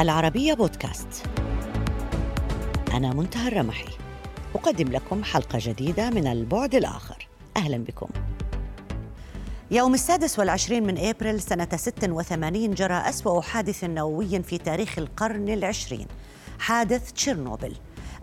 العربية بودكاست. أنا منتهى الرمحي. أقدم لكم حلقة جديدة من البعد الآخر. أهلا بكم. يوم السادس والعشرين من أبريل سنة 86 جرى أسوأ حادث نووي في تاريخ القرن العشرين. حادث تشيرنوبل.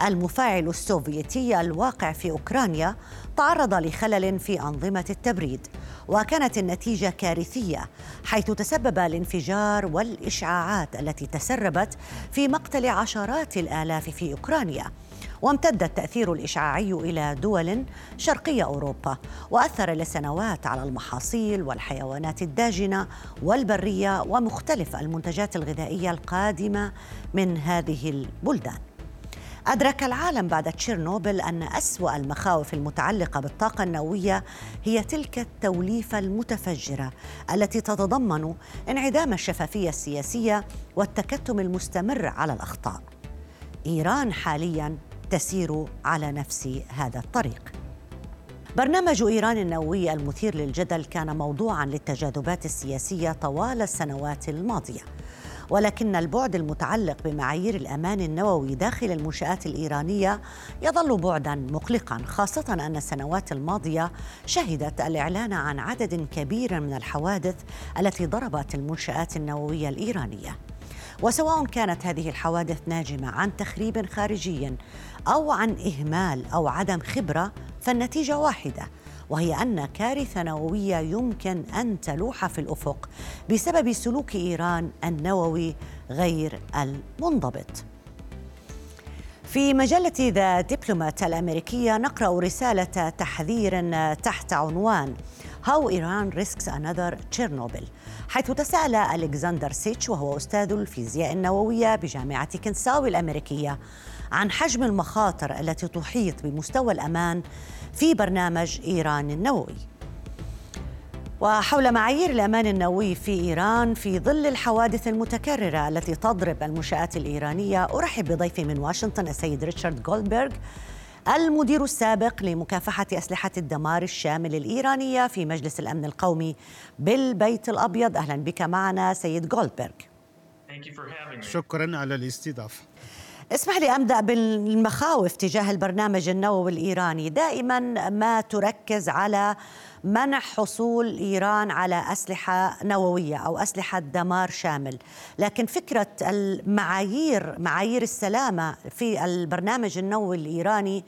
المفاعل السوفيتي الواقع في أوكرانيا تعرض لخلل في أنظمة التبريد وكانت النتيجة كارثية حيث تسبب الانفجار والإشعاعات التي تسربت في مقتل عشرات الآلاف في أوكرانيا وامتد التأثير الإشعاعي إلى دول شرقيه أوروبا وأثر لسنوات على المحاصيل والحيوانات الداجنة والبرية ومختلف المنتجات الغذائية القادمة من هذه البلدان. أدرك العالم بعد تشيرنوبل أن أسوأ المخاوف المتعلقة بالطاقة النووية هي تلك التوليفة المتفجرة التي تتضمن انعدام الشفافية السياسية والتكتم المستمر على الأخطاء. إيران حاليا تسير على نفس هذا الطريق. برنامج إيران النووي المثير للجدل كان موضوعا للتجاذبات السياسية طوال السنوات الماضية ولكن البعد المتعلق بمعايير الأمان النووي داخل المنشآت الإيرانية يظل بعدا مقلقا خاصة أن السنوات الماضية شهدت الإعلان عن عدد كبير من الحوادث التي ضربت المنشآت النوويه الإيرانية. وسواء كانت هذه الحوادث ناجمة عن تخريب خارجي أو عن إهمال أو عدم خبرة فالنتيجة واحدة. وهي أن كارثة نووية يمكن أن تلوح في الأفق بسبب سلوك إيران النووي غير المنضبط. في مجلة The Diplomat الأمريكية نقرأ رسالة تحذير تحت عنوان How Iran Risks Another Chernobyl. حيث تساءل ألكسندر سيتش وهو أستاذ الفيزياء النووية بجامعة كنساوي الأمريكية عن حجم المخاطر التي تحيط بمستوى الأمان في برنامج إيران النووي. وحول معايير الأمان النووي في إيران في ظل الحوادث المتكررة التي تضرب المنشآت الإيرانية أرحب بضيفي من واشنطن السيد ريتشارد جولدبرغ المدير السابق لمكافحة أسلحة الدمار الشامل الإيرانية في مجلس الأمن القومي بالبيت الأبيض. أهلا بك معنا سيد جولدبرغ شكرا على الاستضافة. اسمح لي أبدأ بالمخاوف تجاه البرنامج النووي الإيراني، دائما ما تركز على منع حصول إيران على أسلحة نووية أو أسلحة دمار شامل، لكن فكرة المعايير معايير السلامة في البرنامج النووي الإيراني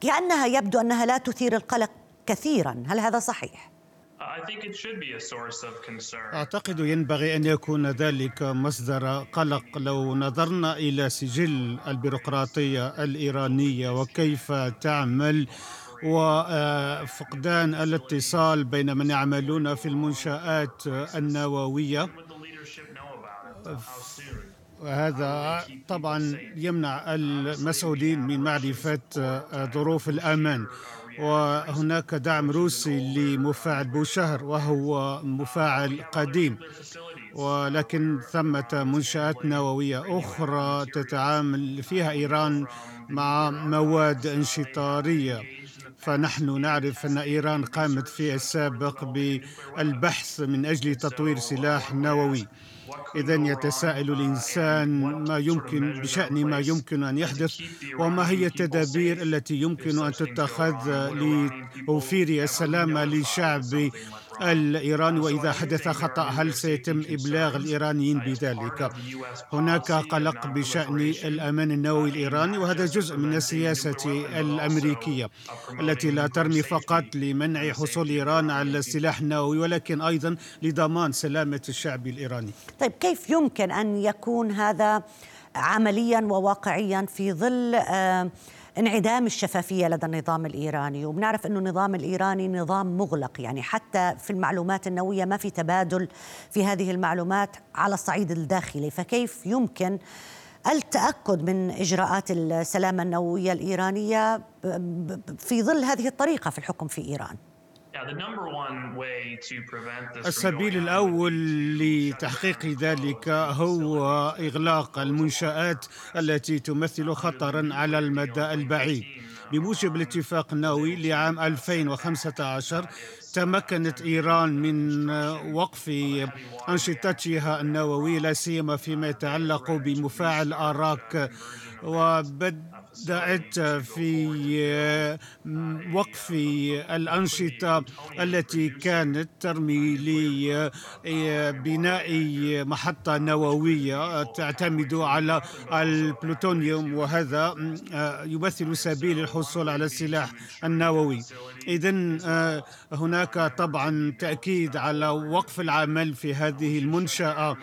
كأنها يبدو أنها لا تثير القلق كثيرا، هل هذا صحيح؟ أعتقد ينبغي أن يكون ذلك مصدر قلق. لو نظرنا إلى سجل البيروقراطية الإيرانية وكيف تعمل وفقدان الاتصال بين من يعملون في المنشآت النووية. وهذا طبعا يمنع المسؤولين من معرفة ظروف الأمان. وهناك دعم روسي لمفاعل بوشهر وهو مفاعل قديم. ولكن ثمة منشآت نووية أخرى تتعامل فيها إيران مع مواد انشطارية. فنحن نعرف أن إيران قامت في السابق بالبحث من أجل تطوير سلاح نووي. إذا يتساءل الإنسان ما يمكن بشأن ما يمكن أن يحدث وما هي التدابير التي يمكن أن تتخذ لتوفير السلامة للشعب الإيراني وإذا حدث خطأ هل سيتم إبلاغ الإيرانيين بذلك؟ هناك قلق بشأن الأمان النووي الإيراني وهذا جزء من السياسة الأمريكية التي لا ترمي فقط لمنع حصول إيران على السلاح النووي ولكن أيضا لضمان سلامة الشعب الإيراني. طيب كيف يمكن أن يكون هذا عمليا وواقعيا في ظل آه انعدام الشفافية لدى النظام الإيراني. وبنعرف إنه النظام الإيراني نظام مغلق يعني حتى في المعلومات النووية ما في تبادل في هذه المعلومات على الصعيد الداخلي. فكيف يمكن التأكد من إجراءات السلامة النووية الإيرانية في ظل هذه الطريقة في الحكم في إيران؟ السبيل الأول لتحقيق ذلك هو إغلاق المنشآت التي تمثل خطرا على المدى البعيد. بموجب الاتفاق النووي لعام 2015 تمكنت إيران من وقف أنشطتها النووية لا سيما فيما يتعلق بمفاعل آراك وبد بدأت في وقف الأنشطة التي كانت ترمي لبناء محطة نووية تعتمد على البلوتونيوم وهذا يمثل سبيل الحصول على السلاح النووي. إذا هناك طبعا تأكيد على وقف العمل في هذه المنشأة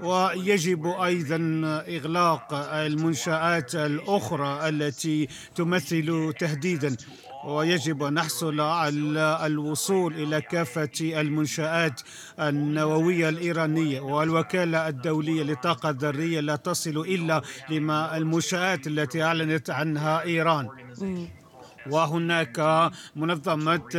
ويجب أيضا إغلاق المنشآت الأخرى التي تمثل تهديدا ويجب أن نحصل على الوصول إلى كافة المنشآت النووية الإيرانية. والوكالة الدولية للطاقة الذرية لا تصل إلا لما المنشآت التي أعلنت عنها إيران. وهناك منظمة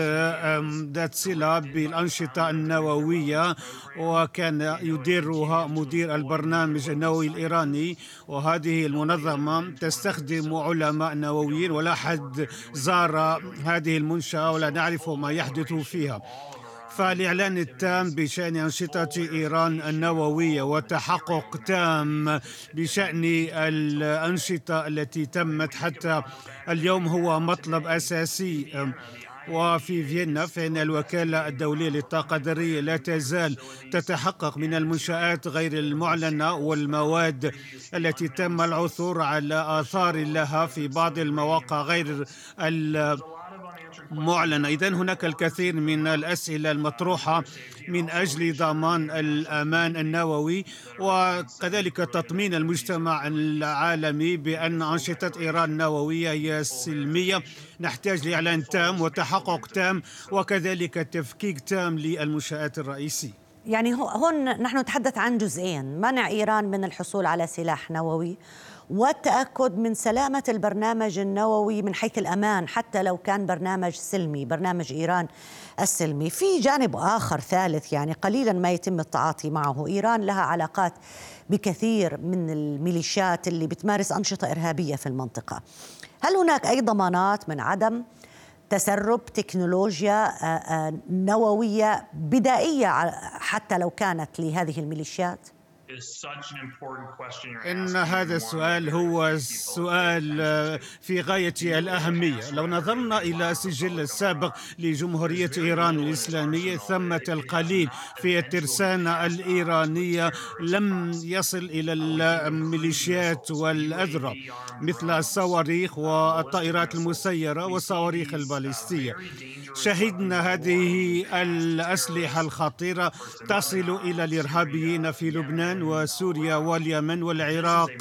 ذات صلة بالأنشطة النووية وكان يديرها مدير البرنامج النووي الإيراني. وهذه المنظمة تستخدم علماء نوويين ولا أحد زار هذه المنشأة ولا نعرف ما يحدث فيها. فالإعلان التام بشأن أنشطة إيران النووية وتحقق تام بشأن الأنشطة التي تمت حتى اليوم هو مطلب أساسي. وفي فيينا فإن الوكالة الدولية للطاقة الذرية لا تزال تتحقق من المنشآت غير المعلنة والمواد التي تم العثور على آثار لها في بعض المواقع غير معلنة. إذا هناك الكثير من الأسئلة المطروحة من أجل ضمان الأمان النووي وكذلك تطمين المجتمع العالمي بأن أنشطة إيران النووية هي سلمية نحتاج لإعلان تام وتحقق تام وكذلك تفكيك تام للمنشآت الرئيسية يعني هون نحن نتحدث عن جزئين منع إيران من الحصول على سلاح نووي والتاكد من سلامة البرنامج النووي من حيث الأمان حتى لو كان برنامج سلمي برنامج إيران السلمي. في جانب آخر ثالث يعني قليلا ما يتم التعاطي معه. إيران لها علاقات بكثير من الميليشيات اللي بتمارس أنشطة إرهابية في المنطقة. هل هناك أي ضمانات من عدم تسرب تكنولوجيا آه، آه، نووية بدائية حتى لو كانت لهذه الميليشيات؟ إن هذا السؤال هو سؤال في غاية الأهمية. لو نظرنا إلى السجل السابق لجمهورية إيران الإسلامية ثمة القليل في الترسانة الإيرانية لم يصل إلى الميليشيات والأذرع مثل الصواريخ والطائرات المسيرة والصواريخ الباليستية. شهدنا هذه الأسلحة الخطيرة تصل إلى الإرهابيين في لبنان. وسوريا واليمن والعراق.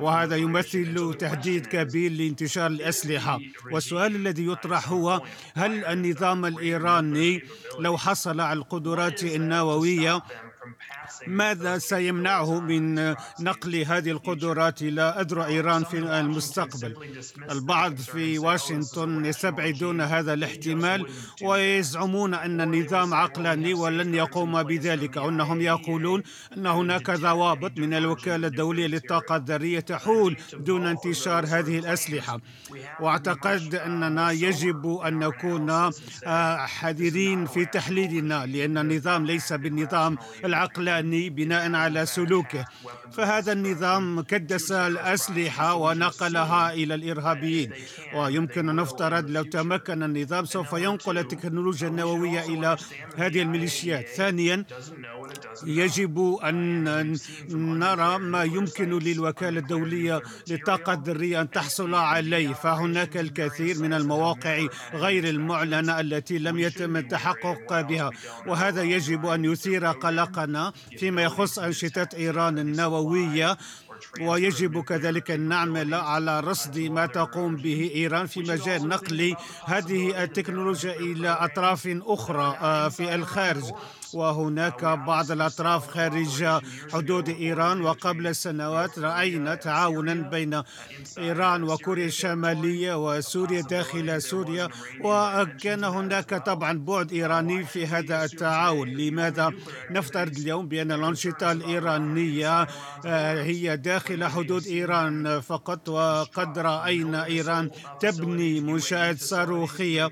وهذا يمثل تهديد كبير لانتشار الأسلحة. والسؤال الذي يطرح هو هل النظام الإيراني لو حصل على القدرات النووية ماذا سيمنعه من نقل هذه القدرات إلى أذرع إيران في المستقبل؟ البعض في واشنطن يستبعدون هذا الاحتمال ويزعمون أن النظام عقلاني ولن يقوم بذلك أنهم يقولون أن هناك ضوابط من الوكالة الدولية للطاقة الذرية تحول دون انتشار هذه الأسلحة. واعتقد أننا يجب أن نكون حذرين في تحليلنا لأن النظام ليس بالنظام العقلاني. بناء على سلوكه فهذا النظام كدس الأسلحة ونقلها إلى الإرهابيين. ويمكن أن نفترض لو تمكن النظام سوف ينقل التكنولوجيا النووية إلى هذه الميليشيات. ثانيا يجب أن نرى ما يمكن للوكالة الدولية للطاقة الذرية أن تحصل عليه. فهناك الكثير من المواقع غير المعلنة التي لم يتم التحقق بها. وهذا يجب أن يثير قلقنا فيما يخص أنشطة إيران النووية ويجب كذلك أن نعمل على رصد ما تقوم به إيران في مجال نقل هذه التكنولوجيا إلى أطراف أخرى آه، في الخارج. وهناك بعض الأطراف خارج حدود إيران وقبل سنوات رأينا تعاونا بين إيران وكوريا الشمالية وسوريا داخل سوريا وكان هناك طبعا بعد إيراني في هذا التعاون. لماذا؟ نفترض اليوم بأن الأنشطة الإيرانية آه، هي داخل حدود إيران فقط وقد رأينا إيران تبني منشآت صاروخية.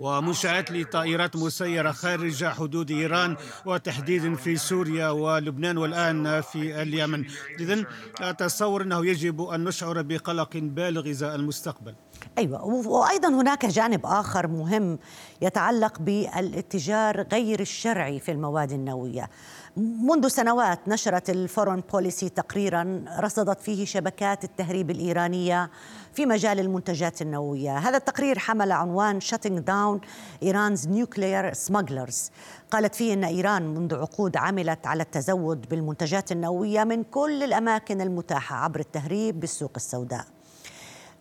ومنشآت لطائرات مسيرة خارج حدود إيران وتحديدا في سوريا ولبنان والآن في اليمن. إذن أتصور أنه يجب أن نشعر بقلق بالغ إزاء المستقبل. أيوه وأيضا هناك جانب آخر مهم يتعلق بالاتجار غير الشرعي في المواد النووية. منذ سنوات نشرت ال Foreign Policy تقريرا رصدت فيه شبكات التهريب الإيرانية في مجال المنتجات النووية، هذا التقرير حمل عنوان shutting down ايرانز نيوكليير سماجلرز، قالت فيه إن إيران منذ عقود عملت على التزود بالمنتجات النووية من كل الأماكن المتاحة عبر التهريب بالسوق السوداء.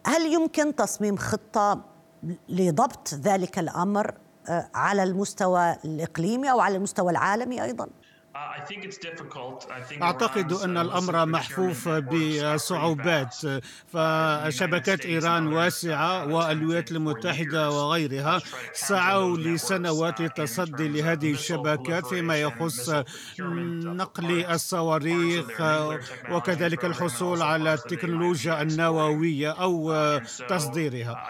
هل يمكن تصميم خطة لضبط ذلك الأمر آه، على المستوى الإقليمي أو على المستوى العالمي أيضا؟ أعتقد أن الأمر محفوف بصعوبات. فشبكات إيران واسعة والولايات المتحدة وغيرها سعوا لسنوات للتصدي لهذه الشبكات فيما يخص نقل الصواريخ وكذلك الحصول على التكنولوجيا النووية أو تصديرها.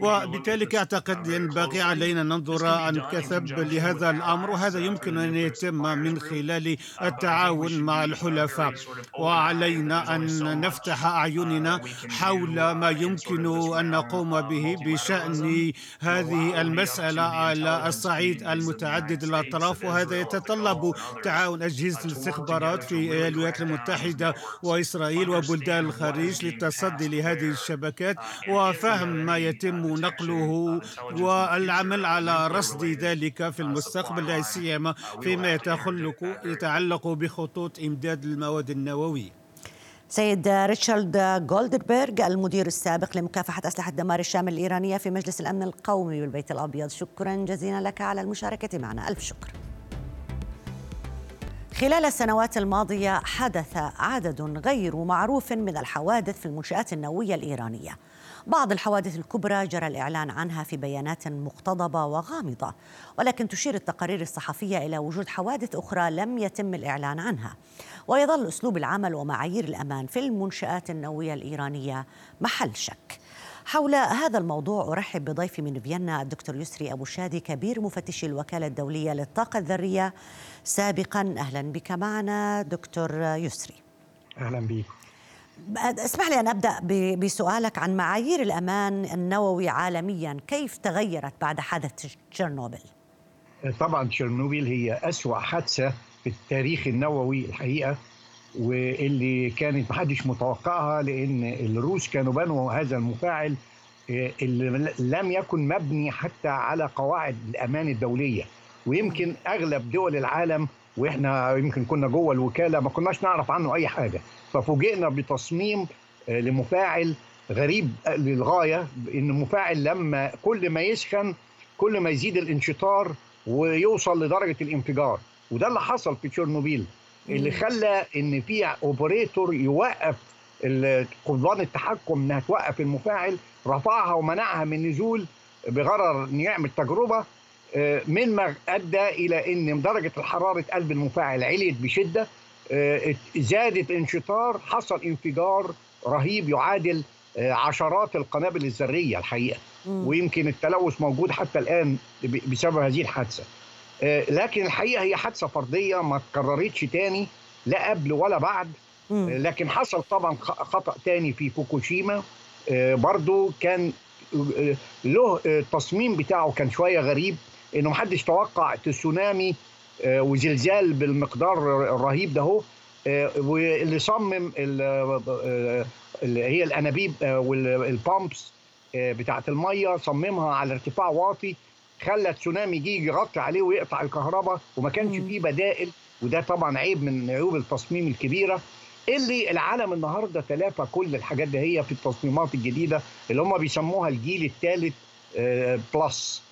وبالتالي أعتقد ينبغي علينا ننظر عن كثب لهذا الأمر وهذا يمكن أن يتم من خلال خلال التعاون مع الحلفاء وعلينا أن نفتح أعيننا حول ما يمكن أن نقوم به بشأن هذه المسألة على الصعيد المتعدد الاطراف وهذا يتطلب تعاون أجهزة الاستخبارات في الولايات المتحدة وإسرائيل وبلدان الخليج للتصدي لهذه الشبكات وفهم ما يتم نقله والعمل على رصد ذلك في المستقبل لا سيما فيما يتخلق يتعلق بخطوط إمداد المواد النووية. سيد ريتشارد جولدبرغ المدير السابق لمكافحة أسلحة دمار الشام الإيرانية في مجلس الأمن القومي بالبيت الأبيض. شكرا جزيلا لك على المشاركة معنا. ألف شكر. خلال السنوات الماضية حدث عدد غير معروف من الحوادث في المنشآت النووية الإيرانية. بعض الحوادث الكبرى جرى الإعلان عنها في بيانات مقتضبة وغامضة ولكن تشير التقارير الصحفية إلى وجود حوادث أخرى لم يتم الإعلان عنها. ويظل أسلوب العمل ومعايير الأمان في المنشآت النووية الإيرانية محل شك. حول هذا الموضوع أرحب بضيفي من فيينا الدكتور يسري أبو شادي كبير مفتشي الوكالة الدولية للطاقة الذرية. سابقا أهلا بك معنا دكتور يسري. أهلا بك اسمح لي أن أبدأ بسؤالك عن معايير الأمان النووي عالميا كيف تغيرت بعد حدث تشيرنوبل؟ طبعا تشيرنوبل هي أسوأ حادثة في التاريخ النووي الحقيقة واللي كانت محدش متوقعها لأن الروس كانوا بنوا هذا المفاعل آه، اللي لم يكن مبني حتى على قواعد الأمان الدولية ويمكن أغلب دول العالم وإحنا يمكن كنا جوه الوكالة ما كناش نعرف عنه أي حاجة. ففوجئنا بتصميم آه، لمفاعل غريب للغاية إن مفاعل لما كل ما يسخن كل ما يزيد الانشطار ويوصل لدرجة الانفجار. وده اللي حصل في تشيرنوبيل. اللي خلى إن في أوبريتور يوقف قضبان التحكم إنها توقف المفاعل رفعها ومنعها من النزول بغرض ان يعمل تجربة. آه، مما أدى إلى إن درجة الحرارة قلب المفاعل عليت بشدة. آه، زادت انشطار حصل انفجار رهيب يعادل آه، عشرات القنابل الذرية الحقيقة. ويمكن التلوث موجود حتى الآن بسبب هذه الحادثة. لكن الحقيقة هي حادثة فردية ما تكررتش تاني لا قبل ولا بعد. لكن حصل طبعا خطأ تاني في فوكوشيما. برضو كان له التصميم بتاعه كان شوية غريب. إنه محدش توقع تسونامي آه، وزلزال بالمقدار الرهيب ده هو آه، واللي صمم آه، اللي هي الأنابيب وال pumps بتاعت المية صممها على ارتفاع واطي خلى تسونامي يجي يغطي عليه ويقطع الكهرباء وما كانش فيه بدائل وده طبعا عيب من عيوب التصميم الكبيرة. اللي العالم النهارده تلافى كل الحاجات دي هي في التصميمات الجديدة اللي هم بيسموها الجيل الثالث plus.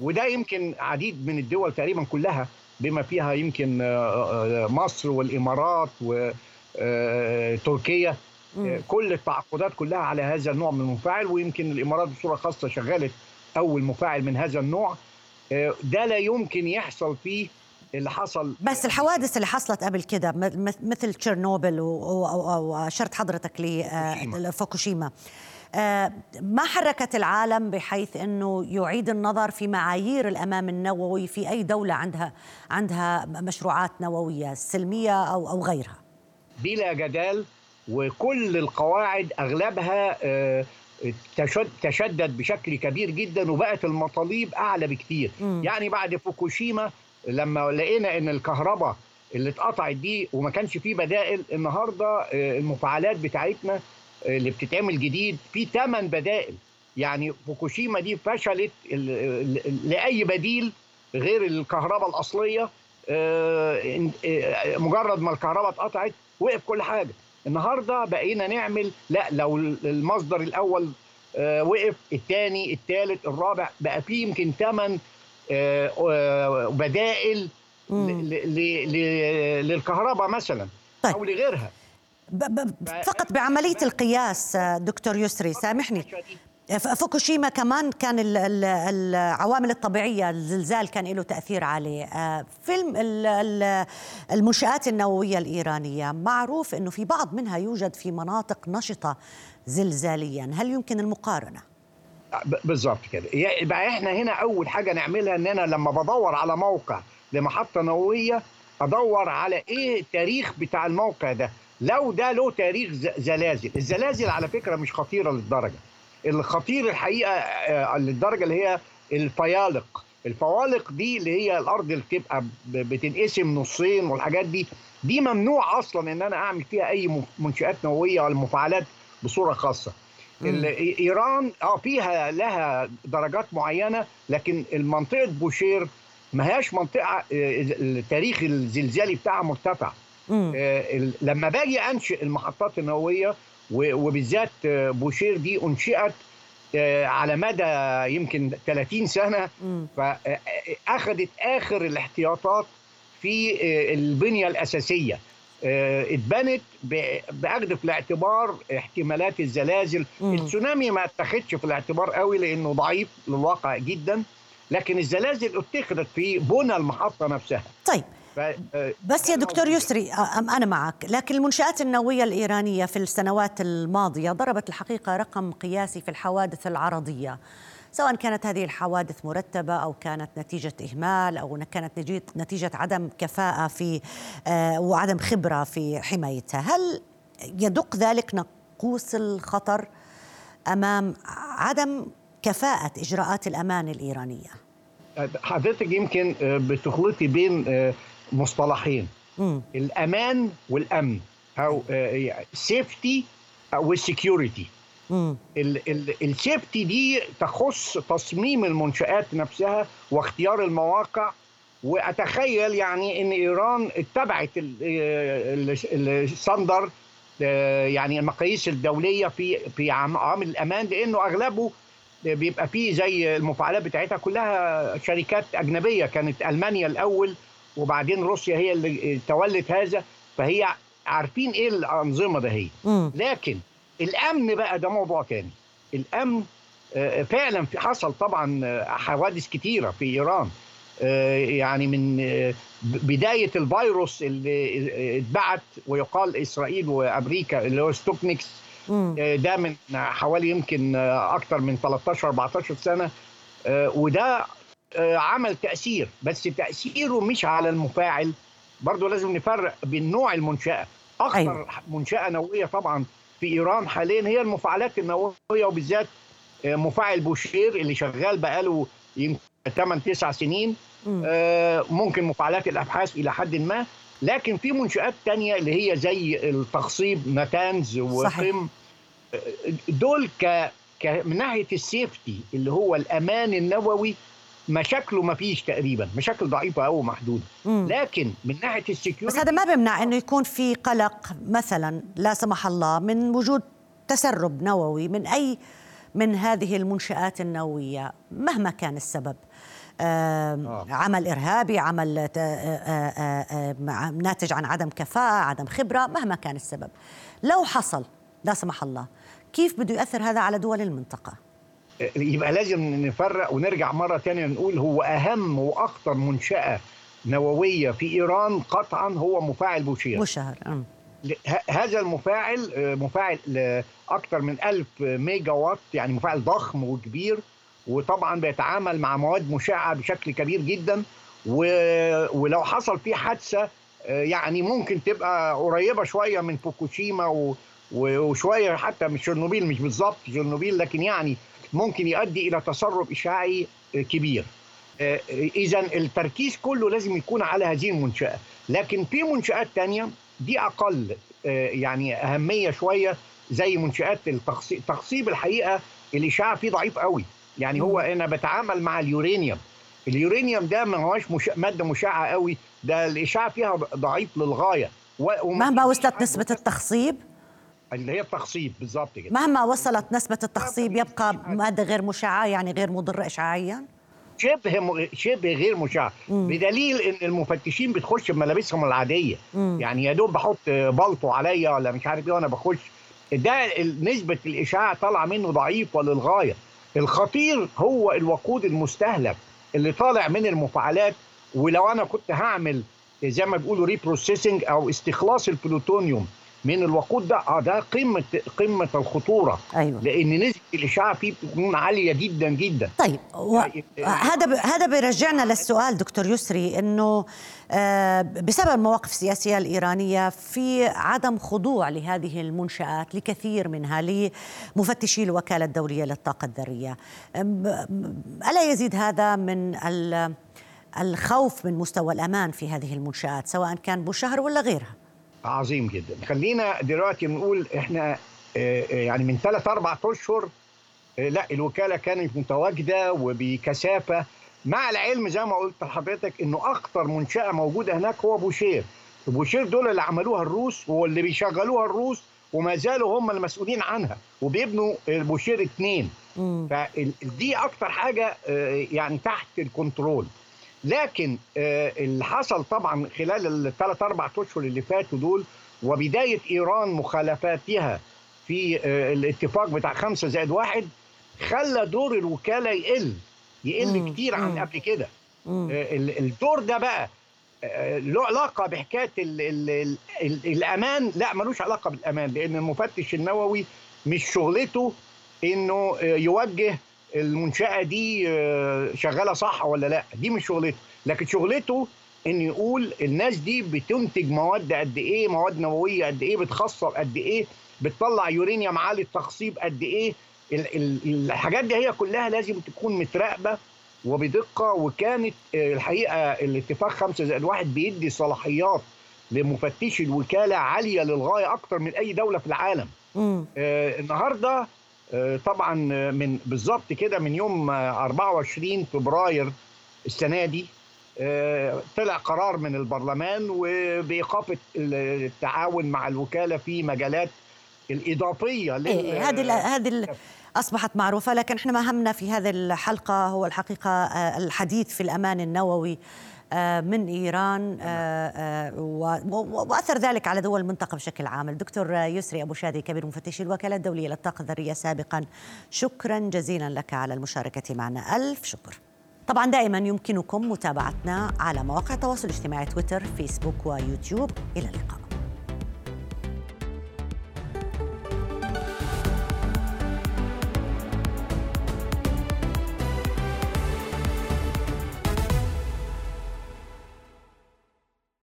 وده يمكن عديد من الدول تقريبا كلها بما فيها يمكن آه، آه، مصر والإمارات وتركيا آه، كل التعاقدات كلها على هذا النوع من المفاعل ويمكن الإمارات بصورة خاصة شغلت أول مفاعل من هذا النوع. ده لا يمكن يحصل فيه اللي حصل. بس الحوادث اللي حصلت قبل كده مثل تشيرنوبل واشرت حضرتك لفوكوشيما آه، ما حركت العالم بحيث إنه يعيد النظر في معايير الامان النووي في أي دولة عندها عندها مشروعات نووية سلمية أو أو غيرها بلا جدال وكل القواعد أغلبها آه، تشدد بشكل كبير جدا وبقت المطالب أعلى بكتير م. يعني بعد فوكوشيما لما لقينا إن الكهرباء اللي اتقطعت دي وما كانش فيه بدائل النهارده آه، المفاعلات بتاعتنا اللي بتتعمل جديد في ثمان بدائل. يعني فوكوشيما دي فشلت لأي بديل غير الكهرباء الأصلية. مجرد ما الكهرباء اتقطعت وقف كل حاجة. النهارده بقينا نعمل لا لو المصدر الأول آه، وقف الثاني الثالث الرابع بقى في يمكن ثمان آه، آه، بدائل للكهرباء مثلا طيب. أو لغيرها. فقط بعملية القياس دكتور يسري سامحني. فوكوشيما كمان كان العوامل الطبيعية الزلزال كان له تأثير عليه. آه، فيلم المنشآت النووية الإيرانية معروف أنه في بعض منها يوجد في مناطق نشطة زلزاليا. هل يمكن المقارنة؟ بالظبط كده. يبقى إحنا هنا أول حاجة نعملها إن أنا لما بدور على موقع لمحطة نووية أدور على إيه التاريخ بتاع الموقع ده. لو ده له تاريخ زلازل. الزلازل على فكرة مش خطيرة للدرجة. الخطير الحقيقة آه، للدرجة اللي هي الفيالق. الفوالق دي اللي هي الأرض اللي بتبقى بتنقسم نصين والحاجات دي دي ممنوع أصلا إن أنا أعمل فيها أي منشآت نووية ولا مفاعلات بصورة خاصة. إيران آه فيها لها درجات معينة لكن المنطقة بوشير ما هياش منطقة آه، التاريخ الزلزالي بتاعها مرتفع. لما باجي أنشئ المحطات النووية وبالذات بوشير دي أنشئت آه، على مدى يمكن 30 سنة فاخذت آخر الاحتياطات في آه، البنية الأساسية. آه، اتبنت باخذ في الاعتبار احتمالات الزلازل. التسونامي ما اتخذش في الاعتبار قوي لأنه ضعيف للواقع جدا لكن الزلازل اتخذت في بنى المحطة نفسها. طيب آه، بس يا دكتور يسري آه، أنا معك. لكن المنشآت النووية الإيرانية في السنوات الماضية ضربت الحقيقة رقم قياسي في الحوادث العرضية. سواء كانت هذه الحوادث مرتبة أو كانت نتيجة إهمال أو كانت نتيجة عدم كفاءة في آه، وعدم خبرة في حمايتها. هل يدق ذلك نقوص الخطر أمام عدم كفاءة إجراءات الأمان الإيرانية؟ حضرتك يمكن بتخلطي بين مصطلحين. م. الأمان والأمن. ال safety وال security ال safety دي تخص تصميم المنشآت نفسها واختيار المواقع. وأتخيل يعني إن إيران اتبعت الستاندر آه، يعني المقاييس الدولية في في عامل الأمان لأنه أغلبه بيبقى فيه زي المفاعلات بتاعتها كلها شركات أجنبية. كانت ألمانيا الأول وبعدين روسيا هي اللي تولت هذا فهي عارفين إيه الأنظمة ده هي. لكن الأمن بقى ده موضوع تاني. الأمن آه، فعلا في حصل طبعا آه، حوادث كتيرة في إيران. آه، يعني من بداية الفيروس اللي اتبعت ويقال إسرائيل وأمريكا اللي هو ستوكنيكس. ده من حوالي يمكن أكثر من 13 14 سنة. وده آه، عمل تأثير بس تأثيره مش على المفاعل. برضه لازم نفرق بين نوع المنشأة. اخطر أيوة. منشأة نووية طبعا في إيران حاليا هي المفاعلات النووية وبالذات آه، مفاعل بوشير اللي شغال بقاله يمكن 8 9 سنين. آه، ممكن مفاعلات الأبحاث إلى حد ما. لكن في منشآت تانية اللي هي زي التخصيب نتانز وقم. دول ك من ناحية ال safety اللي هو الأمان النووي مشاكله ما فيش تقريبا مشاكل ضعيفة أو محدوده مم. لكن من ناحية ال security بس هذا ما بيمنع إنه يكون في قلق مثلا لا سمح الله من وجود تسرب نووي من أي من هذه المنشآت النووية مهما كان السبب آه. عمل إرهابي عمل آه آه آه ناتج عن عدم كفاءة عدم خبرة مهما كان السبب لو حصل لا سمح الله كيف بده يأثر هذا على دول المنطقة؟ يبقى لازم نفرق ونرجع مرة تانية نقول هو أهم وأخطر منشأة نووية في إيران قطعا هو مفاعل بوشير. بوشهر هذا المفاعل مفاعل أكثر من 1000 ميجا وات يعني مفاعل ضخم وكبير وطبعا بيتعامل مع مواد مشعة بشكل كبير جدا ولو حصل فيه حادثة يعني ممكن تبقى قريبة شوية من فوكوشيما وشوية حتى من شرنوبيل مش بالظبط شرنوبيل لكن يعني ممكن يؤدي إلى تسرب إشعاعي كبير. إذا التركيز كله لازم يكون على هذه المنشأة. لكن في منشات تانية دي أقل يعني أهمية شوية زي منشات التخصيب تخصيب الحقيقة الإشعاع فيه ضعيف قوي. يعني هو أنا بتعامل مع اليورانيوم اليورانيوم ده ما هوش مش... مادة مشعة قوي ده الإشعاع فيها ضعيف للغاية. و... مهما وصلت نسبة التخصيب؟ اللي هي التخصيب بالظبط كده. مهما وصلت نسبة التخصيب يبقى ماده غير مشعه يعني غير مضره اشعاعيا؟ شبه م... شبه غير مشع بدليل إن المفتشين بتخش بملابسهم العادية. مم. يعني يا دوب بحط بلطو عليا ولا مش عارف إيه وأنا بخش. ده نسبة الإشعاع طالعة منه ضعيفه للغايه الخطير هو الوقود المستهلك اللي طالع من المفاعلات. ولو أنا كنت هعمل زي ما بيقولوا reprocessing أو استخلاص البلوتونيوم من الوقود ده. آه ده قمة قمة الخطورة. أيوة. لأن نسبة الإشعاع فيه بتكون عالية جدا جدا. طيب و... هذا ب... هذا بيرجعنا للسؤال دكتور يسري إنه آه بسبب المواقف السياسية الإيرانية في عدم خضوع لهذه المنشآت لكثير منها لمفتشي الوكالة الدولية للطاقة الذرية. ألا يزيد هذا من ال... الخوف من مستوى الأمان في هذه المنشآت سواء كان بوشهر ولا غيرها؟ عظيم جدا. خلينا دلوقتي نقول إحنا يعني من ثلاث أربع أشهر لا الوكالة كانت متواجدة وبكثافة. مع العلم زي ما قلت لحضرتك إنه أخطر منشأة موجودة هناك هو بوشير. بوشير دول اللي عملوها الروس واللي بيشغلوها الروس وما زالوا هم المسؤولين عنها وبيبنوا بوشير اثنين فدي أكتر حاجة يعني تحت ال control. لكن اللي حصل طبعا خلال الثلاث أربع أشهر اللي فاتوا دول وبداية إيران مخالفاتها في الاتفاق بتاع خمسة زائد واحد خلى دور الوكالة يقل يقل مم. كتير عن قبل كده. الدور ده بقى له علاقة بحكاية ال ال ال ال الأمان. لا ملوش علاقة بالأمان لأن المفتش النووي مش شغلته إنه يوجه المنشأة دي شغالة صح ولا لا؟ دي مش شغلته. لكن شغلته إن يقول الناس دي بتنتج مواد قد إيه مواد نووية قد إيه بتخصب قد إيه بتطلع يورانيوم عالي التخصيب قد إيه. الحاجات دي هي كلها لازم تكون متراقبة وبدقة. وكانت الحقيقة الاتفاق 5 زائد واحد بيدي صلاحيات لمفتشي الوكالة عالية للغاية أكتر من أي دولة في العالم. آه النهارده طبعا من بالظبط كده من يوم 24 فبراير السنة دي طلع قرار من البرلمان وبإيقاف التعاون مع الوكالة في مجالات الإضافية إيه هذه هذه أصبحت معروفة لكن إحنا ما همنا في هذه الحلقة هو الحقيقة الحديث في الأمان النووي. من إيران وأثر ذلك على دول المنطقة بشكل عام. الدكتور يسري أبو شادي كبير مفتشي الوكالة الدولية للطاقة الذرية سابقا. شكرا جزيلا لك على المشاركة معنا. ألف شكر. طبعا دائما يمكنكم متابعتنا على مواقع التواصل الاجتماعي تويتر فيسبوك ويوتيوب. إلى اللقاء.